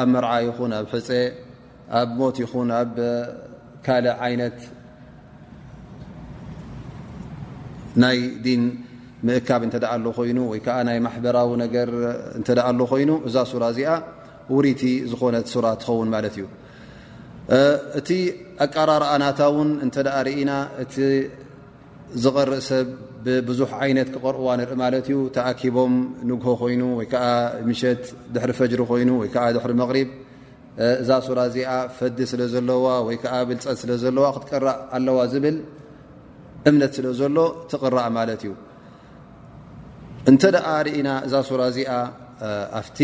ኣብ መርዓ ይኹን ኣብ ሕፀ ኣብ ሞት ይኹን ኣብ ካልእ ዓይነት ናይ ዲን ምእካብ እተ ኣሎ ኮይኑ ወይ ከዓ ናይ ማሕበራዊ ነገር እተ ኣሎ ኮይኑ እዛ ሱራ እዚኣ ውሪቲ ዝኾነት ሱራ ትኸውን ማለት እዩ እቲ ኣቀራርኣናታ እውን እተ ርኢና ዝቐርእ ሰብ ብብዙሕ ዓይነት ክቐርዋ ንርኢ ማለት እዩ ተኣኪቦም ንግሆ ኮይኑ ወይ ከዓ ምሸት ድሕሪ ፈጅሪ ኮይኑ ወይ ከዓ ድሕሪ መቕሪብ እዛ ሱራ እዚኣ ፈዲ ስለ ዘለዋ ወይ ከዓ ብልፀት ስለ ዘለዋ ክትቀራእ ኣለዋ ዝብል እምነት ስለ ዘሎ ትቕራእ ማለት እዩ እንተ ደኣ ርኢና እዛ ሱራ እዚኣ ኣብቲ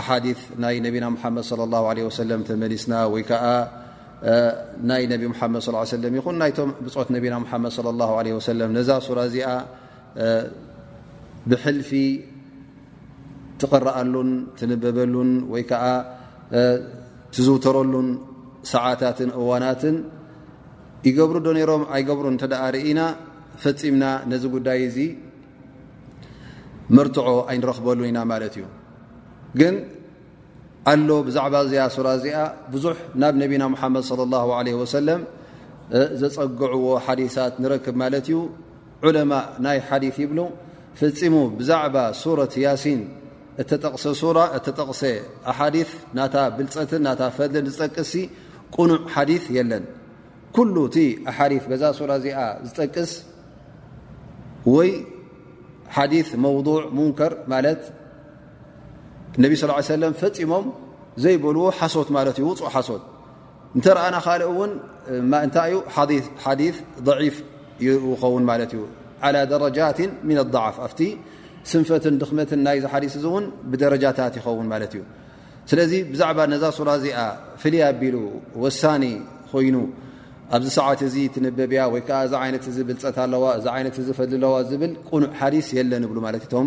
ኣሓዲ ናይ ነቢና ሙሓመድ ለ ላ ለ ወሰለም ተመሊስና ወይ ከዓ ናይ ነቢ ሙሓመድ ص ሰለ ይኹን ናይቶም ብፆት ነቢና ሓመድ صለ ላ ለ ወሰለም ነዛ ሱራ እዚኣ ብሕልፊ ትቕረኣሉን ትንበበሉን ወይ ከዓ ትዝውተረሉን ሰዓታትን እዋናትን ይገብሩ ዶ ነይሮም ኣይገብሩ እንተ ደኣ ርኢና ፈፂምና ነዚ ጉዳይ እዚ መርትዖ ኣይንረኽበሉን ኢና ማለት እዩ ግን ኣሎ ብዛዕባ እዚኣ ሱራ እዚኣ ብዙሕ ናብ ነቢና ሙሓመድ صለ ላሁ ለ ወሰለም ዘፀግዕዎ ሓዲሳት ንረክብ ማለት እዩ ዑለማ ናይ ሓዲ ይብሉ ፍፂሙ ብዛዕባ ሱረት ያሲን እተጠቕሰ ሱራ እተጠቕሰ ኣሓዲ ናታ ብልፀትን ናታ ፈልን ዝጠቅስሲ ቁኑዕ ሓዲ የለን ኩሉ እቲ ኣሓዲ በዛ ሱራ እዚኣ ዝጠቅስ ወይ ሓዲ መውضዕ ሙንከር ማለት ነቢ ስ ሰለም ፈፂሞም ዘይበልዎ ሓሶት ማለት እዩ ውፁእ ሓሶት እንተረኣና ካልእ እውን እንታይ እዩ ሓዲ ضዒፍ ይኸውን ማለት እዩ ዓላ ደረጃት ምን ኣضዓፍ ኣብቲ ስንፈትን ድኽመትን ናይዚ ሓዲስ እዚ እውን ብደረጃታት ይኸውን ማለት እዩ ስለዚ ብዛዕባ ነዛ ሱራ እዚኣ ፍልይ ኣቢሉ ወሳኒ ኮይኑ ኣብዚ ሰዓት እዚ ትንበብያ ወይ ከዓ እዚ ዓይነት እዚ ብልፀት ኣለዋ እዚ ዓይነት እዚ ፈድሊ ኣለዋ ዝብል ቁኑዕ ሓዲስ የለን ይብሉ ማለት እቶም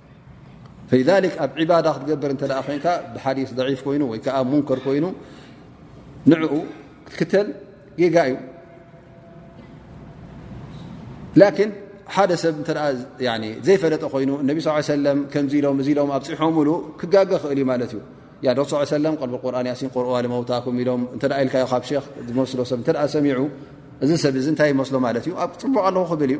ኣብ ባዳ ክትገብር እ ኮንካ ብሓዲ ضዒፍ ኮይኑ ወይዓ ሙንከር ኮይኑ ንኡ ክትክተል ጌጋ እዩ ን ሓደ ሰብ ዘይፈለጠ ኮይኑ ነቢ ስ ሰለ ከምዚ ኢሎም እዚ ኢሎም ኣብፅሖምሉ ክጋገ ክእል ዩ ማለት እዩ ዶ ሰ ቁርን ያሲን ቁርዋ መውታኩም ኢሎም እ ኢልካዮ ካብ ክ ዝመስሎ ሰብ ሰሚዑ እዚ ሰብ ዚ እንታይ ይመስሎ ማለት እዩ ኣብ ፅቡቕ ኣለኹ ክብል እዩ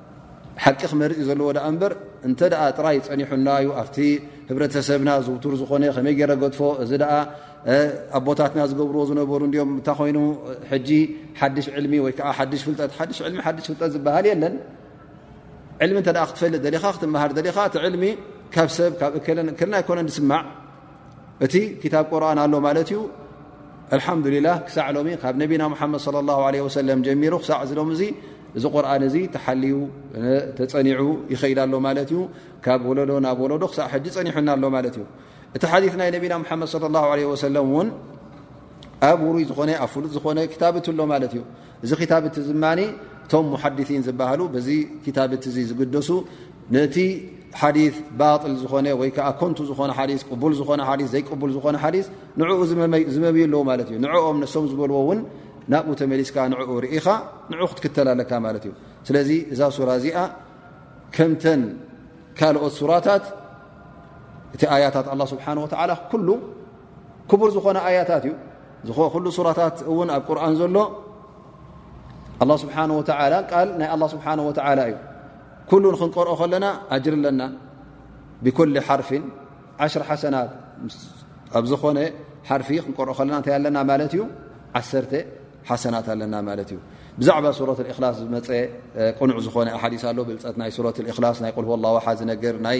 ሓቂ ክመርፅ ዘለዎ ዳኣ እምበር እንተ ጥራይ ፀኒሑና ዩ ኣብቲ ህብረተሰብና ዝውቱር ዝኾነ ከመይ ገረ ገድፎ እዚ ዳኣ ኣቦታትና ዝገብርዎ ዝነበሩ እንዲኦም እታ ኮይኑ ሕጂ ሓድሽ ዕልሚ ወይ ከዓ ሓድሽ ፍልጠት ሓድሽ ዕልሚ ሓድሽ ፍልጠት ዝበሃል የለን ዕልሚ እንተ ክትፈልጥ ደሊኻ ክትመሃር ደሊኻ እቲ ዕልሚ ካብ ሰብ ካብ እከለን እከልና ኣይኮነን ዝስማዕ እቲ ክታብ ቁርን ኣሎ ማለት እዩ ኣልሓምዱሊላህ ክሳዕ ሎሚ ካብ ነቢና ሓመድ ለ ላ ለ ወሰለም ጀሚሩ ክሳዕ እዚ ሎም እዚ እዚ ቁርን እዚ ተሓልዩ ተፀኒዑ ይኸይዳ ኣሎ ማለት እዩ ካብ ወለዶ ናብ ወለዶ ክሳዕ ሕጂ ፀኒሑና ኣሎ ማለት እዩ እቲ ሓዲ ናይ ነቢና ሓመድ ለ ላ ለ ወሰለም እውን ኣብ ውሩይ ዝኾነ ኣብ ፍሉጥ ዝኾነ ክታብት ኣሎ ማለት እዩ እዚ ክታብ እቲ ድማ እቶም ሙሓዲን ዝበሃሉ በዚ ክታብ እቲ እ ዝግደሱ ነቲ ሓዲ ባል ዝኾነ ወይ ከዓ ኮንቱ ዝኾነ ሓዲ ቅቡል ዝኾነ ሓዲ ዘይቅቡል ዝኾነ ሓዲ ንዕኡ ዝመምዩ ኣለዉ ማለት እዩ ንዕኦም ነሶም ዝበልዎ እውን ናብኡ ተመሊስካ ንዕኡ ርኢኻ ንኡ ክትክተል ኣለካ ማለት እዩ ስለዚ እዛ ሱራ እዚኣ ከምተን ካልኦት ሱራታት እቲ ኣያታት ኣላ ስብሓን ወተዓላ ኩሉ ክቡር ዝኾነ ኣያታት እዩ ዝኩሉ ሱራታት እውን ኣብ ቁርን ዘሎ ኣላ ስብሓን ወተላ ቃል ናይ ኣላ ስብሓን ወተላ እዩ ኩሉ ንክንቀርኦ ከለና ኣጅር ኣለና ብኩል ሓርፊን ዓሽር ሓሰናት ኣብ ዝኾነ ሓርፊ ክንቀርኦ ከለና እንታይ ኣለና ማለት እዩ ዓሰርተ ሓሰናት ኣለና ማለት እዩ ብዛዕባ ሱረት እክላስ ዝመፀ ቅኑዕ ዝኾነ ሓዲስ ኣሎ ብልፀት ናይ ሱረት እክላስ ናይ ቁል ላ ውሓ ዝነገር ናይ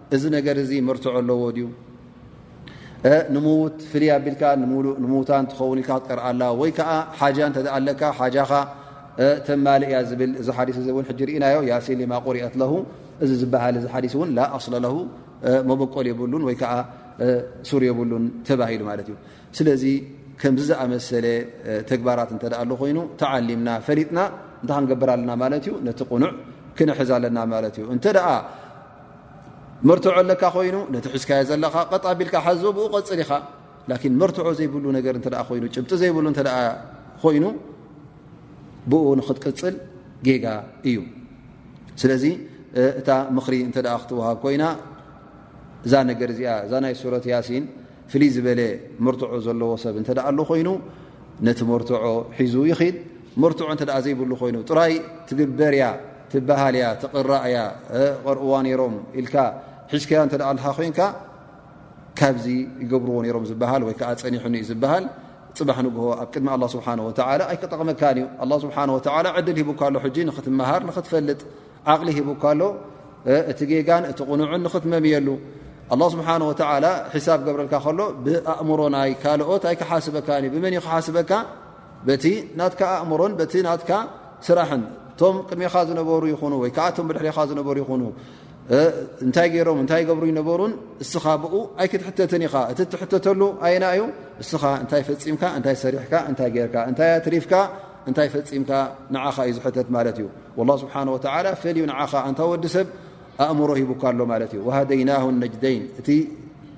እዚ ነገር እዚ መርትዖ ኣለዎ ድዩ? ንምዉት ፍልይ ኣቢልካ ንምዉታን ትኸውን ኢልካ ክትቀርኣ ኣለዋ ወይ ከኣ ሓጃ እንተ ኣለካ ሓጃኻ ተማልእ እያ ዝብል እዚ ሓዲስ እዚ እውን ሕጂ ርኢናዮ ያሲን ሊማ ቁሪአት ለሁ እዚ ዝበሃል እዚ ሓዲስ እውን ላ ኣስለ ለሁ መበቆል የብሉን ወይ ከኣ ሱር የብሉን ተባሂሉ ማለት እዩ ስለዚ ከምዚ ዝኣመሰለ ተግባራት እንተ ኣሎ ኮይኑ ተዓሊምና ፈሊጥና እንታይ ክንገብር ኣለና ማለት እዩ ነቲ ቁኑዕ ክነሕዝ ኣለና ማለት እዩ እንተ መርትዖ ኣለካ ኮይኑ ነቲ ሒዝካዮ ዘለኻ ቀጥ ኣቢልካ ሓዞ ብኡ ቀፅል ኢኻ ላኪን መርትዖ ዘይብሉ ነገር እተ ኮይኑ ጭብጢ ዘይብሉ እተ ኮይኑ ብኡ ንክትቅፅል ጌጋ እዩ ስለዚ እታ ምኽሪ እተ ክትወሃብ ኮይና እዛ ነገር እዚኣ እዛ ናይ ሱረት ያሲን ፍልይ ዝበለ መርትዖ ዘለዎ ሰብ እንተ ኣሎ ኮይኑ ነቲ መርትዖ ሒዙ ይኽድ መርትዖ እተ ዘይብሉ ኮይኑ ጥራይ ትግበር እያ ትበሃል እያ ትቕራእ እያ ቐርእዋ ነይሮም ኢልካ ሒዝከያ እተ ኣልካ ኮይንካ ካብዚ ይገብርዎ ነይሮም ዝበሃል ወይ ከዓ ፀኒሑኒ እዩ ዝበሃል ፅባሕ ንግሆ ኣብ ቅድሚ ኣላ ስብሓን ወተላ ኣይክጠቕመካን እዩ ኣላ ስብሓን ወተላ ዕድል ሂቡካ ኣሎ ሕጂ ንክትመሃር ንክትፈልጥ ዓቕሊ ሂቡካ ኣሎ እቲ ጌጋን እቲ ቕኑዕን ንኽትመምየሉ ኣላ ስብሓን ወተዓላ ሒሳብ ገብረልካ ከሎ ብኣእምሮ ናይ ካልኦት ኣይክሓስበካን እዩ ብመን እዩ ክሓስበካ በቲ ናትካ ኣእምሮን በቲ ናትካ ስራሕን እቶም ቅድሜኻ ዝነበሩ ይኹኑ ወይ ከዓ እቶም ብድሕሬኻ ዝነበሩ ይኹኑ እንታይ ገይሮም እንታይ ገብሩ ይነበሩን እስኻ ብኡ ኣይክትሕተትን ኢኻ እቲ እትሕተተሉ ኣይና እዩ እስኻ እንታይ ፈፂምካ እንታይ ሰሪሕካ እንታይ ጌርካ እንታይ ኣትሪፍካ እንታይ ፈፂምካ ንዓኻ እዩ ዝሕተት ማለት እዩ ላ ስብሓ ወላ ፈልዩ ንዓኻ ኣንታ ወዲ ሰብ ኣእምሮ ሂቡካ ኣሎ ማለት እዩ ወሃደይና ነጅደይን እቲ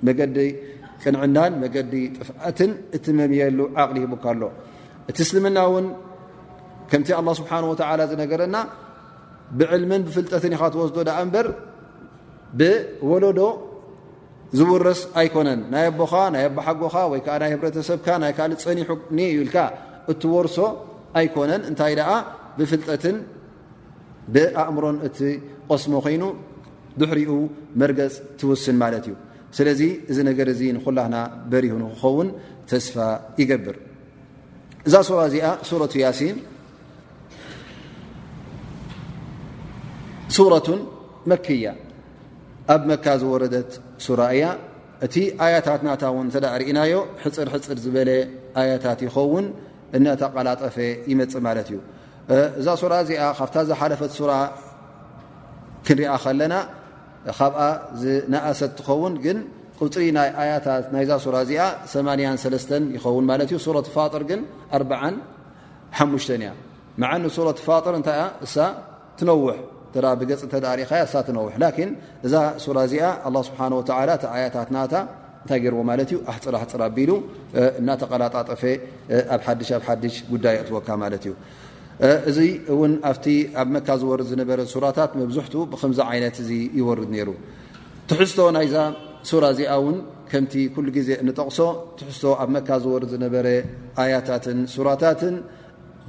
መገዲ ቅንዕናን መገዲ ጥፍኣትን እቲ መምየሉ ዓቕሊ ሂቡካ ኣሎ እቲ እስልምና እውን ከምቲ ኣላ ስብሓ ወላ ዝነገረና ብዕልምን ብፍልጠትን ኢኻ ትወስዶ ዳኣ እምበር ብወለዶ ዝውረስ ኣይኮነን ናይ ኣቦኻ ናይ ኣቦሓጎኻ ወይ ከዓ ናይ ህብረተሰብካ ናይ ካልእ ፀኒሑ ኒ ኢልካ እትወርሶ ኣይኮነን እንታይ ደኣ ብፍልጠትን ብኣእምሮን እቲ ቐስሞ ኮይኑ ድሕሪኡ መርገፅ ትውስን ማለት እዩ ስለዚ እዚ ነገር እዚ ንኩላና በሪሁ ንክኸውን ተስፋ ይገብር እዛ ሱራ እዚኣ ሱረቱ ያሲን ሱረቱን መክያ ኣብ መካ ዝወረደት ሱራ እያ እቲ ኣያታት ናታ ውን እተ ርእናዮ ሕፅር ሕፅር ዝበለ ኣያታት ይኸውን እነተቀላጠፈ ይመፅእ ማለት እዩ እዛ ሱራ እዚኣ ካብታ ዝሓለፈት ሱራ ክንሪኣ ከለና ካብኣ ዝነእሰት ትኸውን ግን ቁፅሪ ናይ ኣያታት ናይዛ ሱራ እዚኣ 83 ይኸውን ማለት እዩ ሱረት ፋጥር ግን 4ሓሙሽተ እያ መዓኒ ሱረት ፋጥር እንታይ እያ እሳ ትነውሕ እተ ብገፅ እተ ሪእኻያ እሳ ትነውሕ ላኪን እዛ ሱራ እዚኣ ኣላ ስብሓን ወተላ እቲ ኣያታት ናታ እንታይ ገይርዎ ማለት እዩ ኣሕፅር ኣሕፅር ኣቢሉ እናተቀላጣጠፈ ኣብ ሓድሽ ኣብ ሓድሽ ጉዳይ ኣእትወካ ማለት እዩ እዚ እውን ኣብቲ ኣብ መካ ዝወርድ ዝነበረ ሱራታት መብዝሕቱ ብከምዚ ዓይነት እዚ ይወርድ ነይሩ ትሕዝቶ ናይዛ ሱራ እዚኣ እውን ከምቲ ኩሉ ግዜ እንጠቕሶ ትሕዝቶ ኣብ መካ ዝወርድ ዝነበረ ኣያታትን ሱራታትን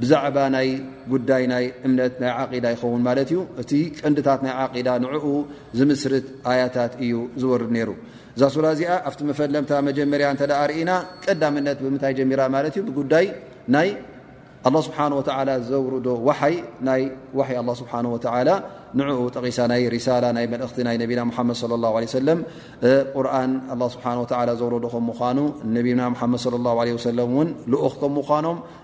ብዛዕባ ናይ ጉዳይ ናይ እምነት ናይ ዓቂዳ ይኸውን ማለት እዩ እቲ ቀንድታት ናይ ዓቂዳ ንዕኡ ዝምስርት ኣያታት እዩ ዝወርድ ነይሩ እዛ ሱራ እዚኣ ኣብቲ መፈለምታ መጀመርያ እንተ ርእና ቀዳምነት ብምንታይ ጀሚራ ማለት እዩ ብጉዳይ ናይ ኣላ ስብሓን ወተዓላ ዘውርዶ ዋሓይ ናይ ዋይ ኣላ ስብሓን ወተዓላ ንዕኡ ጠቒሳ ናይ ሪሳላ ናይ መልእኽቲ ናይ ነቢና ሙሓመድ ለ ላሁ ለ ሰለም ቁርን ኣላ ስብሓን ወተላ ዘውረዶ ከም ምኳኑ ነቢና ሙሓመድ ለ ላሁ ለ ወሰለም እውን ልኡኽ ከም ምኳኖም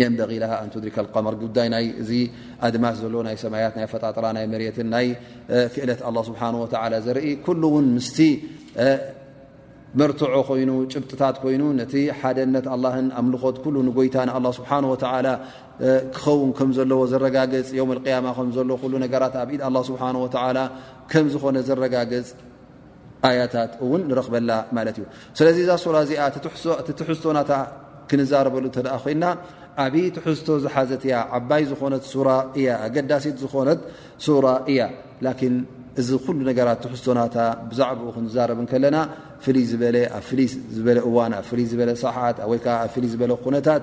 የንበغ ለሃ ኣንትድሪካ ልቀመር ጉዳይ ናይ እዚ ኣድማስ ዘሎ ናይ ሰማያት ናይ ኣፈጣጥራ ናይ መሬትን ናይ ክእለት ኣላ ስብሓን ወተላ ዘርኢ ኩሉ እውን ምስቲ መርትዖ ኮይኑ ጭብጥታት ኮይኑ ነቲ ሓደነት ኣላን ኣምልኾት ኩሉ ንጎይታ ንኣላ ስብሓን ወተላ ክኸውን ከም ዘለዎ ዘረጋግፅ ዮም ልቅያማ ከምዘሎ ኩሉ ነገራት ኣብ ኢድ ኣላ ስብሓን ወተላ ከም ዝኾነ ዘረጋግፅ ኣያታት እውን ንረክበላ ማለት እዩ ስለዚ እዛ ሱራ እዚኣ ትትሕዝቶ ናታ ክንዛረበሉ እተ ኮይና ዓብይ ትሕዝቶ ዝሓዘት እያ ዓባይ ዝኾነት ሱራ እያ ኣገዳሲት ዝኾነት ሱራ እያ ላኪን እዚ ኩሉ ነገራት ትሕዝቶ ናታ ብዛዕባኡ ክንዛረብ ከለና ፍልይ ዝበለ ኣብ ፍልይ ዝበለ እዋን ኣብ ፍልይ ዝበለ ሰዓት ወይከዓ ኣብ ፍልይ ዝበለ ኩነታት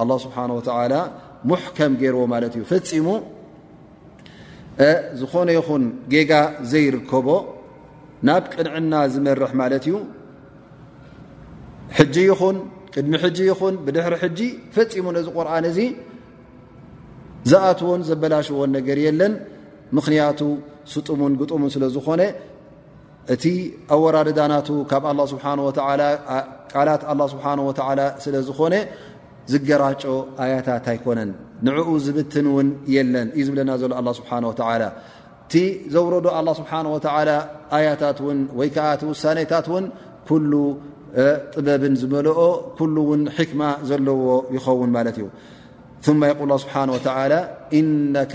ኣላ ስብሓን ወተላ ሙሕከም ገይርዎ ማለት እዩ ፈፂሙ ዝኾነ ይኹን ጌጋ ዘይርከቦ ናብ ቅንዕና ዝመርሕ ማለት እዩ ሕጂ ይኹን ቅድሚ ሕጂ ይኹን ብድሕሪ ሕጂ ፈፂሙ ነዚ ቁርን እዚ ዝኣትዎን ዘበላሽዎን ነገር የለን ምኽንያቱ ስጡሙን ግጡሙን ስለ ዝኾነ እቲ ኣወራርዳ ናቱ ካብ ኣላ ስብሓን ወተዓላ ቃላት ኣላ ስብሓን ወተዓላ ስለ ዝኾነ ዝገራጮ ኣያታት ኣይኮነን ንዕኡ ዝብትን እውን የለን እዩ ዝብለና ዘሎ ኣላ ስብሓን ወተዓላ እቲ ዘውረዶ ኣላ ስብሓን ወተዓላ ኣያታት እውን ወይ ከዓ እቲ ውሳኔታት እውን ኩሉ ጥበብን ዝመልኦ ኩሉ እውን ሕክማ ዘለዎ ይኸውን ማለት እዩ ማ የቁል ስብሓን ወተዓላ ኢነከ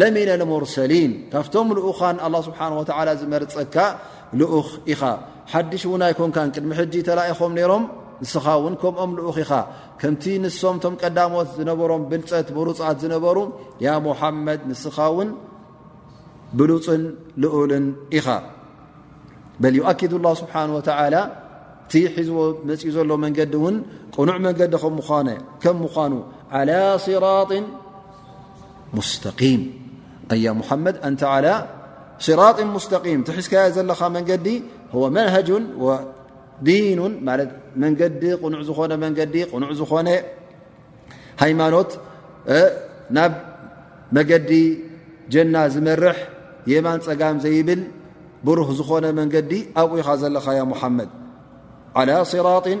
ለሚነ ልሙርሰሊን ካብቶም ልኡኻን ኣላ ስብሓን ወተዓላ ዝመርፀካ ልኡኽ ኢኻ ሓድሽ እውን ኣይኮንካን ቅድሚ ሕጂ ተላኢኾም ነይሮም ንስኻ እውን ከምኦም ልኡኽ ኢኻ ከምቲ ንሶም ቶም ቀዳሞት ዝነበሮም ብልፀት ምሩፃት ዝነበሩ ያ ሙሓመድ ንስኻ እውን ብሉፅን ልኡልን ኢኻ በል ዩኣኪዱ ላ ስብሓን ወተዓላ እቲ ሒዝዎ መፅኡ ዘሎ መንገዲ እውን ቅኑዕ መንገዲ ከም ምዃኑ ዓላ ስራጢን ሙስተም ኣያ ሙሓመድ ኣንተ ዓላ ስራጢ ሙስተቂም ትሒዝካዮ ዘለኻ መንገዲ መንሃጁን ዲኑን ማለት መንገዲ ቅኑዕ ዝኾነ መንገዲ ቅኑዕ ዝኾነ ሃይማኖት ናብ መገዲ ጀና ዝመርሕ የማን ፀጋም ዘይብል ብሩህ ዝኾነ መንገዲ ኣብኡኻ ዘለኻ ያ ሙሓመድ ዓላ ስራጢን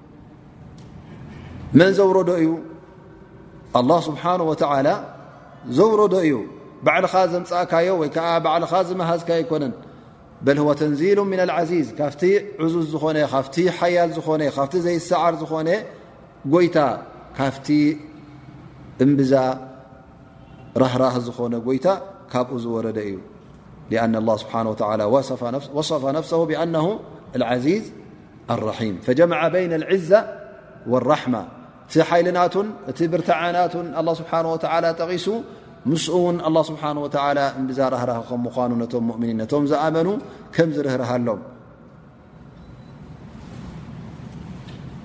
መን ዘውረዶ እዩ ኣላ ስብሓን ወተላ ዘውረዶ እዩ ባዕልኻ ዘምፃእካዮ ወይ ከዓ ባዕልኻ ዝመሃዝካ ኣይኮነን በል ወተንዚሉ ምን ልዓዚዝ ካብቲ ዕዙዝ ዝኾነ ካብቲ ሓያል ዝኾነ ካብቲ ዘይሰዓር ዝኾነ ጎይታ ካብቲ እምብዛ ራህራህ ዝኾነ ጎይታ ካብኡ ዝወረደ እዩ ኣን ስብሓ ወ ወሰፋ ነፍሰ ብኣነ ዓዚዝ ኣራሒም ፈጀመዐ በይነ ልዕዛ ወራሕማ እቲ ሓይሊ ናቱን እቲ ብርታዓ ናቱን ኣላ ስብሓን ወተላ ጠቒሱ ምስኡ እውን ኣላ ስብሓን ወተላ እምብዛ ራህራህ ከም ምኳኑ ነቶም ሙእምኒን ነቶም ዝኣመኑ ከም ዝርህርሃሎም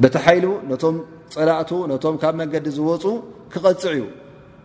በቲ ሓይሉ ነቶም ፀላእቱ ነቶም ካብ መንገዲ ዝወፁ ክቐፅዕ እዩ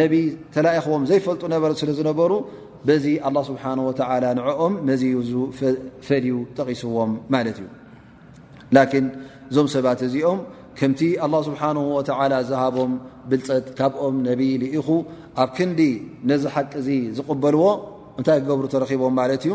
ነቢ ተላኢኽዎም ዘይፈልጡ ነበርት ስለ ዝነበሩ በዚ ኣላ ስብሓን ወተላ ንዕኦም መዝዩ ዝፈልዩ ጠቒስዎም ማለት እዩ ላኪን እዞም ሰባት እዚኦም ከምቲ ኣላ ስብሓን ወተላ ዝሃቦም ብልፀት ካብኦም ነቢ ልኢኹ ኣብ ክንዲ ነዚ ሓቂ እዚ ዝቕበልዎ እንታይ ክገብሩ ተረኺቦም ማለት እዩ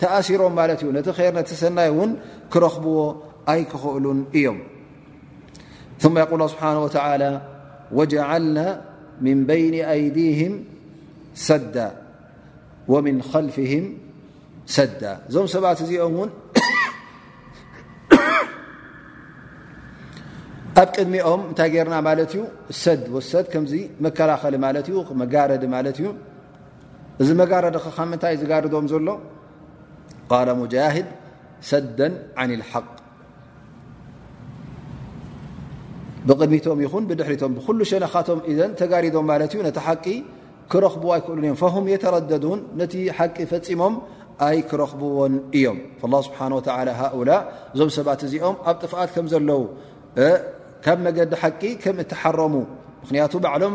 ተኣሲሮም ማለት እዩ ነቲ ር ነቲ ሰናይ እውን ክረኽብዎ ኣይክኽእሉን እዮም ث ል ስብሓ ወጀልና ምን በይኒ ኣይዲህም ሰዳ ወምን ኸልፍህም ሰዳ እዞም ሰባት እዚኦም ውን ኣብ ቅድሚኦም እንታይ ጌርና ማለት እዩ ሰድ ወሰድ ከምዚ መከላኸሊ ማለት እዩ መጋረዲ ማለት እዩ እዚ መጋረዲ ከ ካብ ምንታይ ዝጋርዶም ዘሎ ቃለ ሙጃሂድ ሰደ ን ሓቅ ብቕድሚቶም ይኹን ብድሕሪቶም ብኩሉ ሸነኻቶም ዘን ተጋሪዶም ማለት እዩ ነቲ ሓቂ ክረኽብዎ ኣይክእሉን እዮም ፈም የተረደዱን ነቲ ሓቂ ፈፂሞም ኣይ ክረኽብዎን እዮም ላ ስብሓን ወተላ ሃኡላ እዞም ሰባት እዚኦም ኣብ ጥፍኣት ከም ዘለዉ ካብ መገዲ ሓቂ ከም እተሓረሙ ምክንያቱ ባዕሎም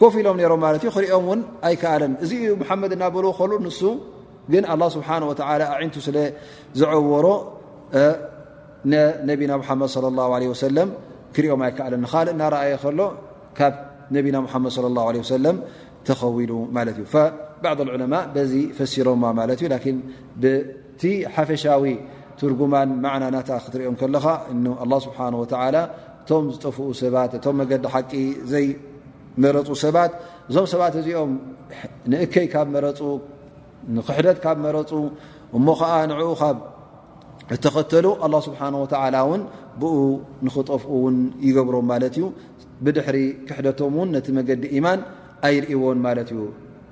ኮፍ ኢሎም ነሮም ማለት እዩ ክሪኦም ውን ኣይከኣለን እዚ ዩ መሓመድ እናበልዎ ከሉ ንሱ ግን ኣላ ስብሓን ወተላ ኣዒንቱ ስለ ዝዐወሮ ነቢና ሙሓመድ ለ ላ ለ ወሰለም ክሪኦም ኣይከኣለን ንካልእ እናረኣየ ከሎ ካብ ነቢና ሙሓመድ ለ ላ ለ ወሰለም ተኸዊሉ ማለት እዩ ባዕድ ዑለማ በዚ ፈሲሮማ ማለት እዩ እቲ ሓፈሻዊ ትርጉማን ማዕና ናታ ክትሪኦ ከለኻ ኣላ ስብሓን ወተላ እቶም ዝጠፍኡ ሰባት እቶም መገዲ ሓቂ ዘይመረፁ ሰባት እዞም ሰባት እዚኦም ንእከይ ካብ መረፁ ንክሕደት ካብ መረፁ እሞ ከዓ ንዕኡ ካብ እተኸተሉ ኣላ ስብሓን ወተላ እውን ብኡ ንክጠፍኡ እውን ይገብሮም ማለት እዩ ብድሕሪ ክሕደቶም እውን ነቲ መገዲ ኢማን ኣይርእዎን ማለት እዩ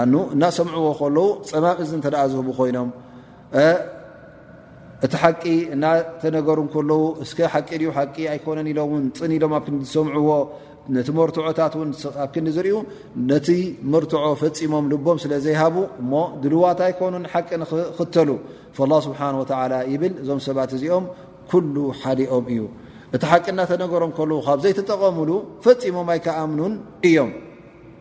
ኣ እናሰምዕዎ ከለዉ ፀማም እዚ እተ ዝህቡ ኮይኖም እቲ ሓቂ እናተነገሩ ከለዉ እስ ሓቂ ዩ ሓቂ ኣይኮነን ኢሎ ን ፅን ኢሎም ኣብ ክንዲ ዝሰምዕዎ ነቲ መርትዖታት ን ኣብ ክንዲ ዝርዩ ነቲ መርትዖ ፈፂሞም ልቦም ስለ ዘይሃቡ እሞ ድልዋት ኣይኮኑን ሓቂ ንኽኽተሉ ላ ስብሓ ወ ይብል እዞም ሰባት እዚኦም ኩሉ ሓዲኦም እዩ እቲ ሓቂ እናተነገሮም ከለዉ ካብ ዘይተጠቐምሉ ፈፂሞም ኣይከኣምኑን እዮም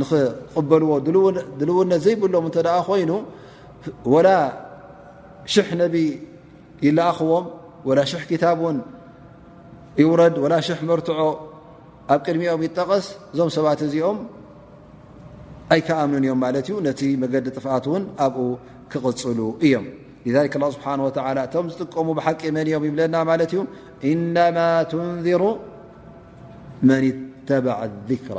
ንክቕበልዎ ድልውነት ዘይብሎም እተ ኮይኑ ወላ ሽሕ ነቢ ይለኣኽዎም ወላ ሽሕ ክታብ ውን ይውረድ ወላ ሽሕ መርትዖ ኣብ ቅድሚኦም ይጠቐስ እዞም ሰባት እዚኦም ኣይከኣምኑን እዮም ማለት እዩ ነቲ መገዲ ጥፍኣት እውን ኣብኡ ክቕፅሉ እዮም ላ ስብሓ ወ እቶም ዝጥቀሙ ብሓቂ መን እዮም ይብለና ማለት እዩ እነማ ትንዚሩ መን ተበዕ ذክራ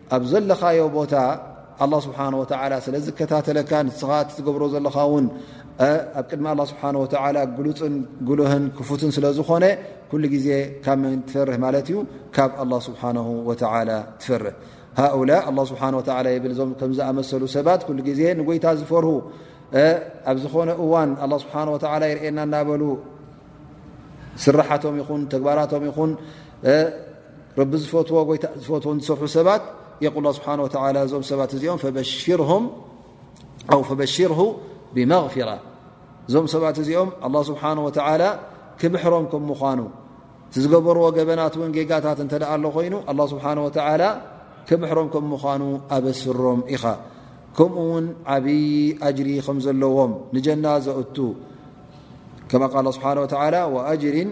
ኣብ ዘለኻዮ ቦታ ኣላ ስብሓን ወተላ ስለ ዝከታተለካ ንስኻ እትትገብሮ ዘለኻ ውን ኣብ ቅድሚ ኣላ ስብሓን ወተላ ግሉፅን ግሉህን ክፉትን ስለ ዝኾነ ኩሉ ግዜ ካብ መን ትፈርህ ማለት እዩ ካብ ኣላ ስብሓን ወተላ ትፈርህ ሃኡላ ኣላ ስብሓን ወተላ ይብል እዞም ከም ዝኣመሰሉ ሰባት ኩሉ ግዜ ንጎይታ ዝፈርሁ ኣብ ዝኾነ እዋን ኣላ ስብሓን ወተላ ይርእየና እናበሉ ስራሓቶም ይኹን ተግባራቶም ይኹን ረቢ ዝፈትዎ ጎይታ ዝፈትዎን ዝሰርሑ ሰባት የቁላ ስብሓን ወተላ እዞም ሰባት እዚኦም ፈበሽርሁ ብመغፊራ እዞም ሰባት እዚኦም ኣላ ስብሓን ወተላ ክምሕሮም ከም ምዃኑ እቲ ዝገበርዎ ገበናት እውን ጌጋታት እንተ ኣሎ ኮይኑ ኣላ ስብሓን ወተላ ክምሕሮም ከም ምዃኑ ኣበስሮም ኢኻ ከምኡ ውን ዓብዪ ኣጅሪ ከም ዘለዎም ንጀና ዘእቱ ከማ ቃል ስብሓን ወተላ ወኣጅሪን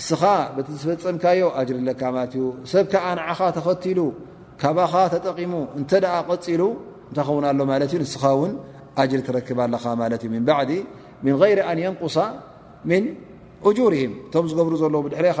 እስኻ በቲ ዝፈጸምካዮ ኣጅሪ ኣለካ ማለት እዩ ሰብ ከኣ ንዓኻ ተኸቲሉ ካባኻ ተጠቒሙ እንተ ቀጺሉ እንታይ ኸውን ኣሎ ማለት እዩ ንስኻ እውን ኣጅሪ ትረክብ ኣለኻ ማለት እዩ ምን ባዕዲ ምን غይሪ ኣን የንቁሳ ምን እጁርህም እቶም ዝገብሩ ዘለዉ ብድሕሬኻ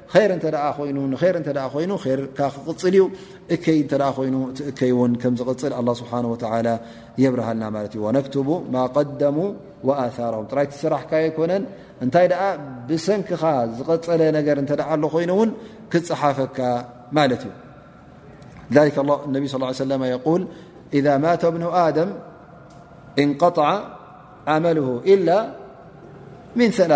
ር እተ ይኑ ን እተ ይኑ ርካ ክቕፅል እዩ እከይ እተ ኮይኑ እቲ እከይ ውን ከም ዝቕፅል ኣ ስብሓ ወላ የብርሃልና ማለት እዩ ነክትቡ ማ ቀደሙ ኣثሮም ጥራይ ትስራሕካ ኣይኮነን እንታይ ደኣ ብሰንክኻ ዝቐፀለ ነገር እተ ኣሎ ኮይኑ ውን ክፀሓፈካ ማለት እዩ ነቢ ስ ሰለ የል ኢዛ ማተ እብኑ ኣደም እንቀጣዓ ዓመል ኢላ ምን ላ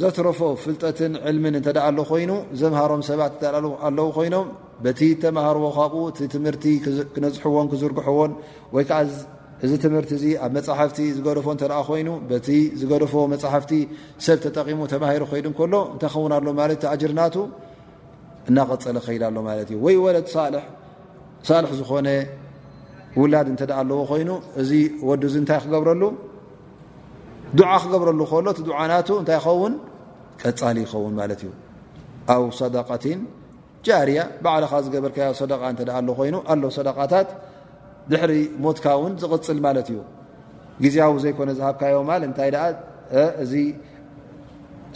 ዘትረፎ ፍልጠትን ዕልምን እተ ኣሎ ኮይኑ ዘምሃሮም ሰባት ኣለዉ ኮይኖም በቲ ተማሃርዎ ካብኡ እቲ ትምህርቲ ክነፅሕዎን ክዝርግሕዎን ወይ ከዓ እዚ ትምህርቲ እዚ ኣብ መፃሕፍቲ ዝገደፎ እተ ኮይኑ በቲ ዝገደፎ መፅሕፍቲ ሰብ ተጠቂሙ ተማሂሩ ከይዱ ከሎ እንታይ ክኸውን ኣሎ ማለት እቲ ኣጅርናቱ እናቐፀለ ከይድ ኣሎ ማለት እዩ ወይ ወለት ሳልሕ ዝኾነ ውላድ እተ ኣለዎ ኮይኑ እዚ ወዱ እዚ እንታይ ክገብረሉ ዱዓ ክገብረሉ ከሎ እቲ ዱዓ ናቱ እንታይ ይኸውን ቀፃሊ ይኸውን ማለት እዩ ኣው ሰደቃትን ጃርያ ባዕልኻ ዝገበርካዮ ሰደቃ እንተ ኣሎ ኮይኑ ኣሎ ሰደቃታት ድሕሪ ሞትካ እውን ዝቕፅል ማለት እዩ ግዜያዊ ዘይኮነ ዝሃብካዮ ማል እንታይ ደኣ እዚ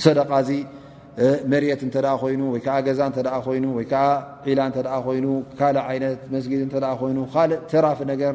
ሰደቃ እዚ መሬት እንተ ኮይኑ ወይ ከዓ ገዛ እንተ ኮይኑ ወይ ከዓ ዒላ እንተ ኮይኑ ካልእ ዓይነት መስጊድ እንተ ኮይኑ ካልእ ተራፊ ነገር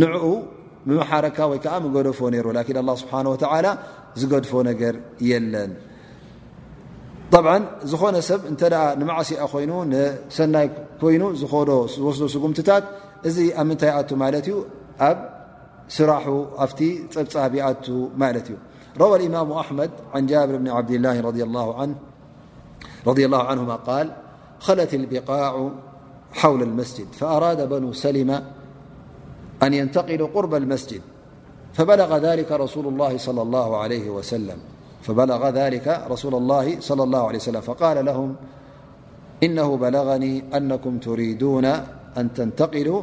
ንኡ ምምሓረካ ወይ ከዓ ምገደፎ ነይሩ ላ ኣ ስብሓ ወላ ዝገድፎ ነገር የለን ብዓ ዝኾነ ሰብ እንተ ንማዕስያ ኮይኑ ንሰናይ ኮይኑ ዝኸዶ ዝወስዶ ስጉምትታት እዚ ኣብ ምንታይ ይኣቱ ማለት እዩ ኣብ ስራሑ ኣብቲ ፀብፃብ ይኣቱ ማለት እዩ ረዋ ኢማሙ ኣሕመድ ን ጃብር ብኒ ዓብድላ ረ ን رضي الله عنهما قال خلت البقاع حول المسجد فأراد بنو سلم أن ينتقلو قرب المسجدلرسولالله صلى الله عليه سلمفال لهم إنه بلغني أنكم تريدون أن تنتقلوا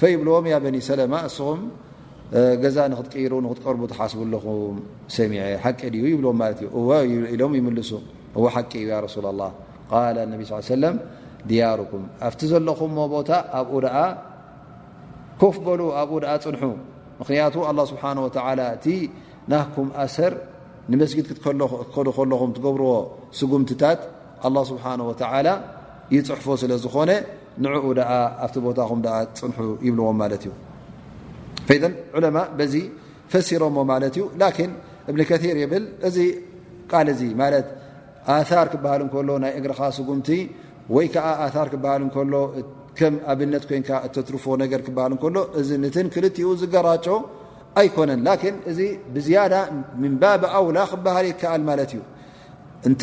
ፈይብልዎም ያ በኒ ሰለማ እስኹም ገዛ ንክትቅይሩ ንክትቀርቡ ትሓስቡ ኣለኹም ሰሚዐ ሓቂ ድዩ ይብልዎም ማለት እዩ እወ ኢሎም ይምልሱ እወ ሓቂ እዩ ያ ረሱላ ላ ቃል ነቢ ስ ሰለም ድያሩኩም ኣብቲ ዘለኹምሞ ቦታ ኣብኡ ደኣ ኮፍ በሉ ኣብኡ ደኣ ፅንሑ ምክንያቱ ኣላ ስብሓን ወተላ እቲ ናኩም ኣሰር ንመስጊድ ክትከዱ ከለኹም ትገብርዎ ስጉምትታት ኣላ ስብሓን ወተላ ይፅሕፎ ስለ ዝኾነ ንዕኡ ደኣ ኣብቲ ቦታኹም ደኣ ጽንሑ ይብልዎም ማለት እዩ ፈይደል ዑለማ በዚ ፈሲሮሞ ማለት እዩ ላኪን እብኒ ከር ይብል እዚ ቃል እዚ ማለት ኣር ክበሃል እከሎ ናይ እግርኻ ስጉምቲ ወይ ከዓ ኣር ክበሃል እከሎ ከም ኣብነት ኮንካ እተትርፎ ነገር ክበሃል እከሎ እዚ ንትን ክልትኡ ዝገራጮ ኣይኮነን ላኪን እዚ ብዝያዳ ምንባብ ኣውላ ክበሃል ይከኣል ማለት እዩ እንተ